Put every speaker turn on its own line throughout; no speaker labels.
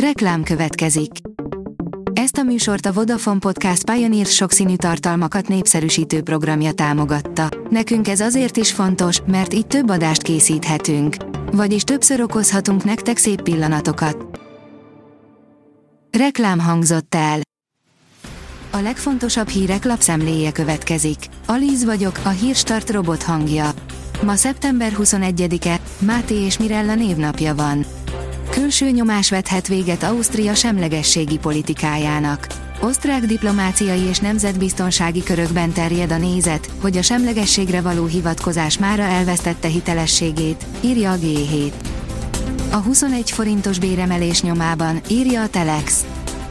Reklám következik. Ezt a műsort a Vodafone Podcast Pioneer sokszínű tartalmakat népszerűsítő programja támogatta. Nekünk ez azért is fontos, mert így több adást készíthetünk. Vagyis többször okozhatunk nektek szép pillanatokat. Reklám hangzott el. A legfontosabb hírek lapszemléje következik. Alíz vagyok, a hírstart robot hangja. Ma szeptember 21-e, Máté és Mirella névnapja van. Külső nyomás vethet véget Ausztria semlegességi politikájának. Osztrák diplomáciai és nemzetbiztonsági körökben terjed a nézet, hogy a semlegességre való hivatkozás mára elvesztette hitelességét, írja a G7. A 21 forintos béremelés nyomában, írja a Telex.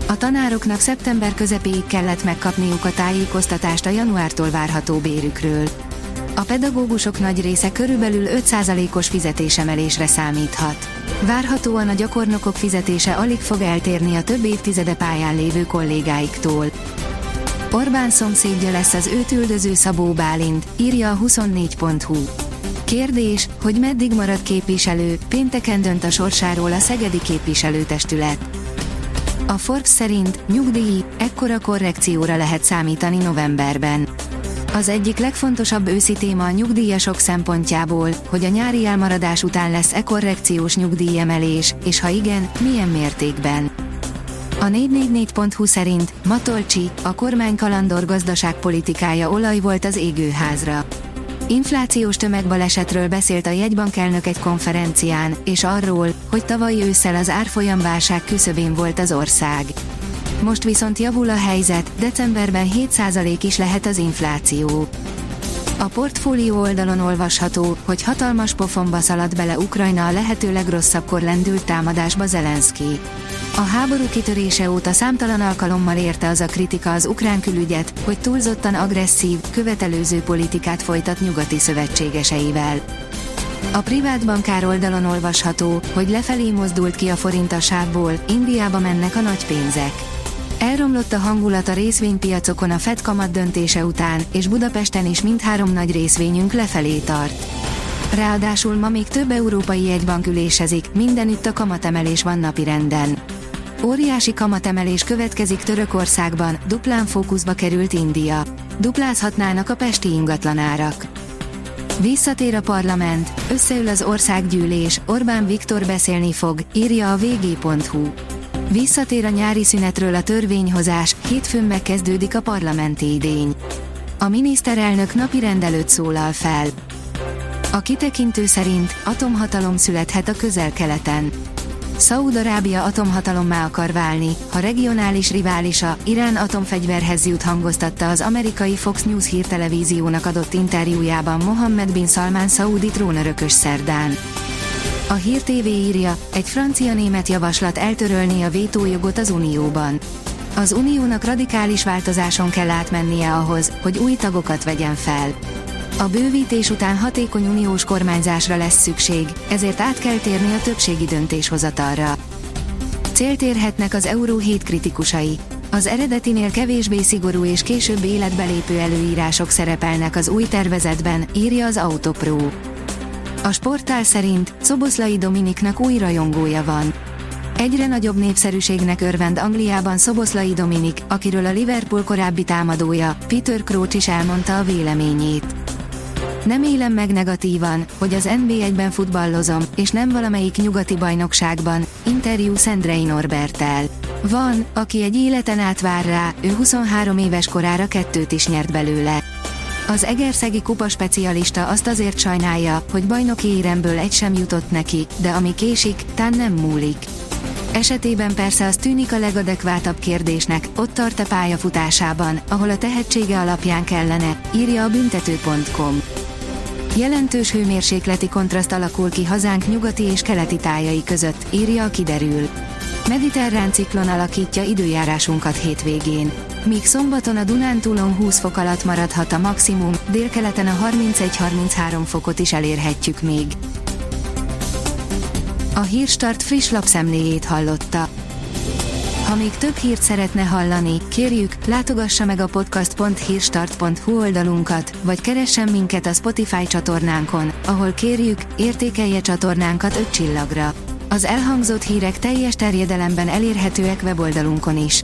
A tanároknak szeptember közepéig kellett megkapniuk a tájékoztatást a januártól várható bérükről. A pedagógusok nagy része körülbelül 5%-os fizetésemelésre számíthat. Várhatóan a gyakornokok fizetése alig fog eltérni a több évtizede pályán lévő kollégáiktól. Orbán szomszédja lesz az őt üldöző Szabó Bálint, írja a 24.hu. Kérdés, hogy meddig marad képviselő, pénteken dönt a sorsáról a Szegedi képviselőtestület. A Forbes szerint nyugdíj, ekkora korrekcióra lehet számítani novemberben. Az egyik legfontosabb őszi téma a nyugdíjasok szempontjából, hogy a nyári elmaradás után lesz-e korrekciós nyugdíjemelés, és ha igen, milyen mértékben. A 444.hu szerint Matolcsi, a kormány kalandor gazdaságpolitikája olaj volt az égőházra. Inflációs tömegbalesetről beszélt a jegybankelnök egy konferencián, és arról, hogy tavaly ősszel az árfolyamválság küszöbén volt az ország. Most viszont javul a helyzet, decemberben 7% is lehet az infláció. A portfólió oldalon olvasható, hogy hatalmas pofonba szaladt bele Ukrajna a lehető legrosszabbkor lendült támadásba Zelenszky. A háború kitörése óta számtalan alkalommal érte az a kritika az ukrán külügyet, hogy túlzottan agresszív, követelőző politikát folytat nyugati szövetségeseivel. A privát bankár oldalon olvasható, hogy lefelé mozdult ki a forint a sávból, Indiába mennek a nagy pénzek. Elromlott a hangulat a részvénypiacokon a Fed kamat döntése után, és Budapesten is mindhárom nagy részvényünk lefelé tart. Ráadásul ma még több európai jegybank ülésezik, mindenütt a kamatemelés van napirenden. Óriási kamatemelés következik Törökországban, duplán fókuszba került India. Duplázhatnának a pesti ingatlanárak. Visszatér a parlament, összeül az országgyűlés, Orbán Viktor beszélni fog, írja a vg.hu. Visszatér a nyári szünetről a törvényhozás, hétfőn megkezdődik a parlamenti idény. A miniszterelnök napi rendelőt szólal fel. A kitekintő szerint atomhatalom születhet a közel-keleten. Szaúd-Arábia atomhatalommá akar válni, ha regionális riválisa, Irán atomfegyverhez jut hangoztatta az amerikai Fox News hírtelevíziónak adott interjújában Mohammed bin Salman szaúdi trónörökös szerdán. A Hír TV írja, egy francia-német javaslat eltörölni a vétójogot az Unióban. Az Uniónak radikális változáson kell átmennie ahhoz, hogy új tagokat vegyen fel. A bővítés után hatékony uniós kormányzásra lesz szükség, ezért át kell térni a többségi döntéshozatalra. Célt érhetnek az Euró 7 kritikusai. Az eredetinél kevésbé szigorú és később életbelépő előírások szerepelnek az új tervezetben, írja az Autopro. A sportál szerint Szoboszlai Dominiknak új rajongója van. Egyre nagyobb népszerűségnek örvend Angliában Szoboszlai Dominik, akiről a Liverpool korábbi támadója, Peter Crouch is elmondta a véleményét. Nem élem meg negatívan, hogy az NB1-ben futballozom, és nem valamelyik nyugati bajnokságban, interjú Szendrei Norbertel. Van, aki egy életen át vár rá, ő 23 éves korára kettőt is nyert belőle. Az Egerszegi kupa specialista azt azért sajnálja, hogy bajnoki éremből egy sem jutott neki, de ami késik, tán nem múlik. Esetében persze az tűnik a legadekvátabb kérdésnek, ott tart a pályafutásában, ahol a tehetsége alapján kellene, írja a büntető.com. Jelentős hőmérsékleti kontraszt alakul ki hazánk nyugati és keleti tájai között, írja a kiderül. Mediterrán ciklon alakítja időjárásunkat hétvégén. Míg szombaton a Dunántúlon 20 fok alatt maradhat a maximum, délkeleten a 31-33 fokot is elérhetjük még. A Hírstart friss lapszemléjét hallotta. Ha még több hírt szeretne hallani, kérjük, látogassa meg a podcast.hírstart.hu oldalunkat, vagy keressen minket a Spotify csatornánkon, ahol kérjük, értékelje csatornánkat 5 csillagra. Az elhangzott hírek teljes terjedelemben elérhetőek weboldalunkon is.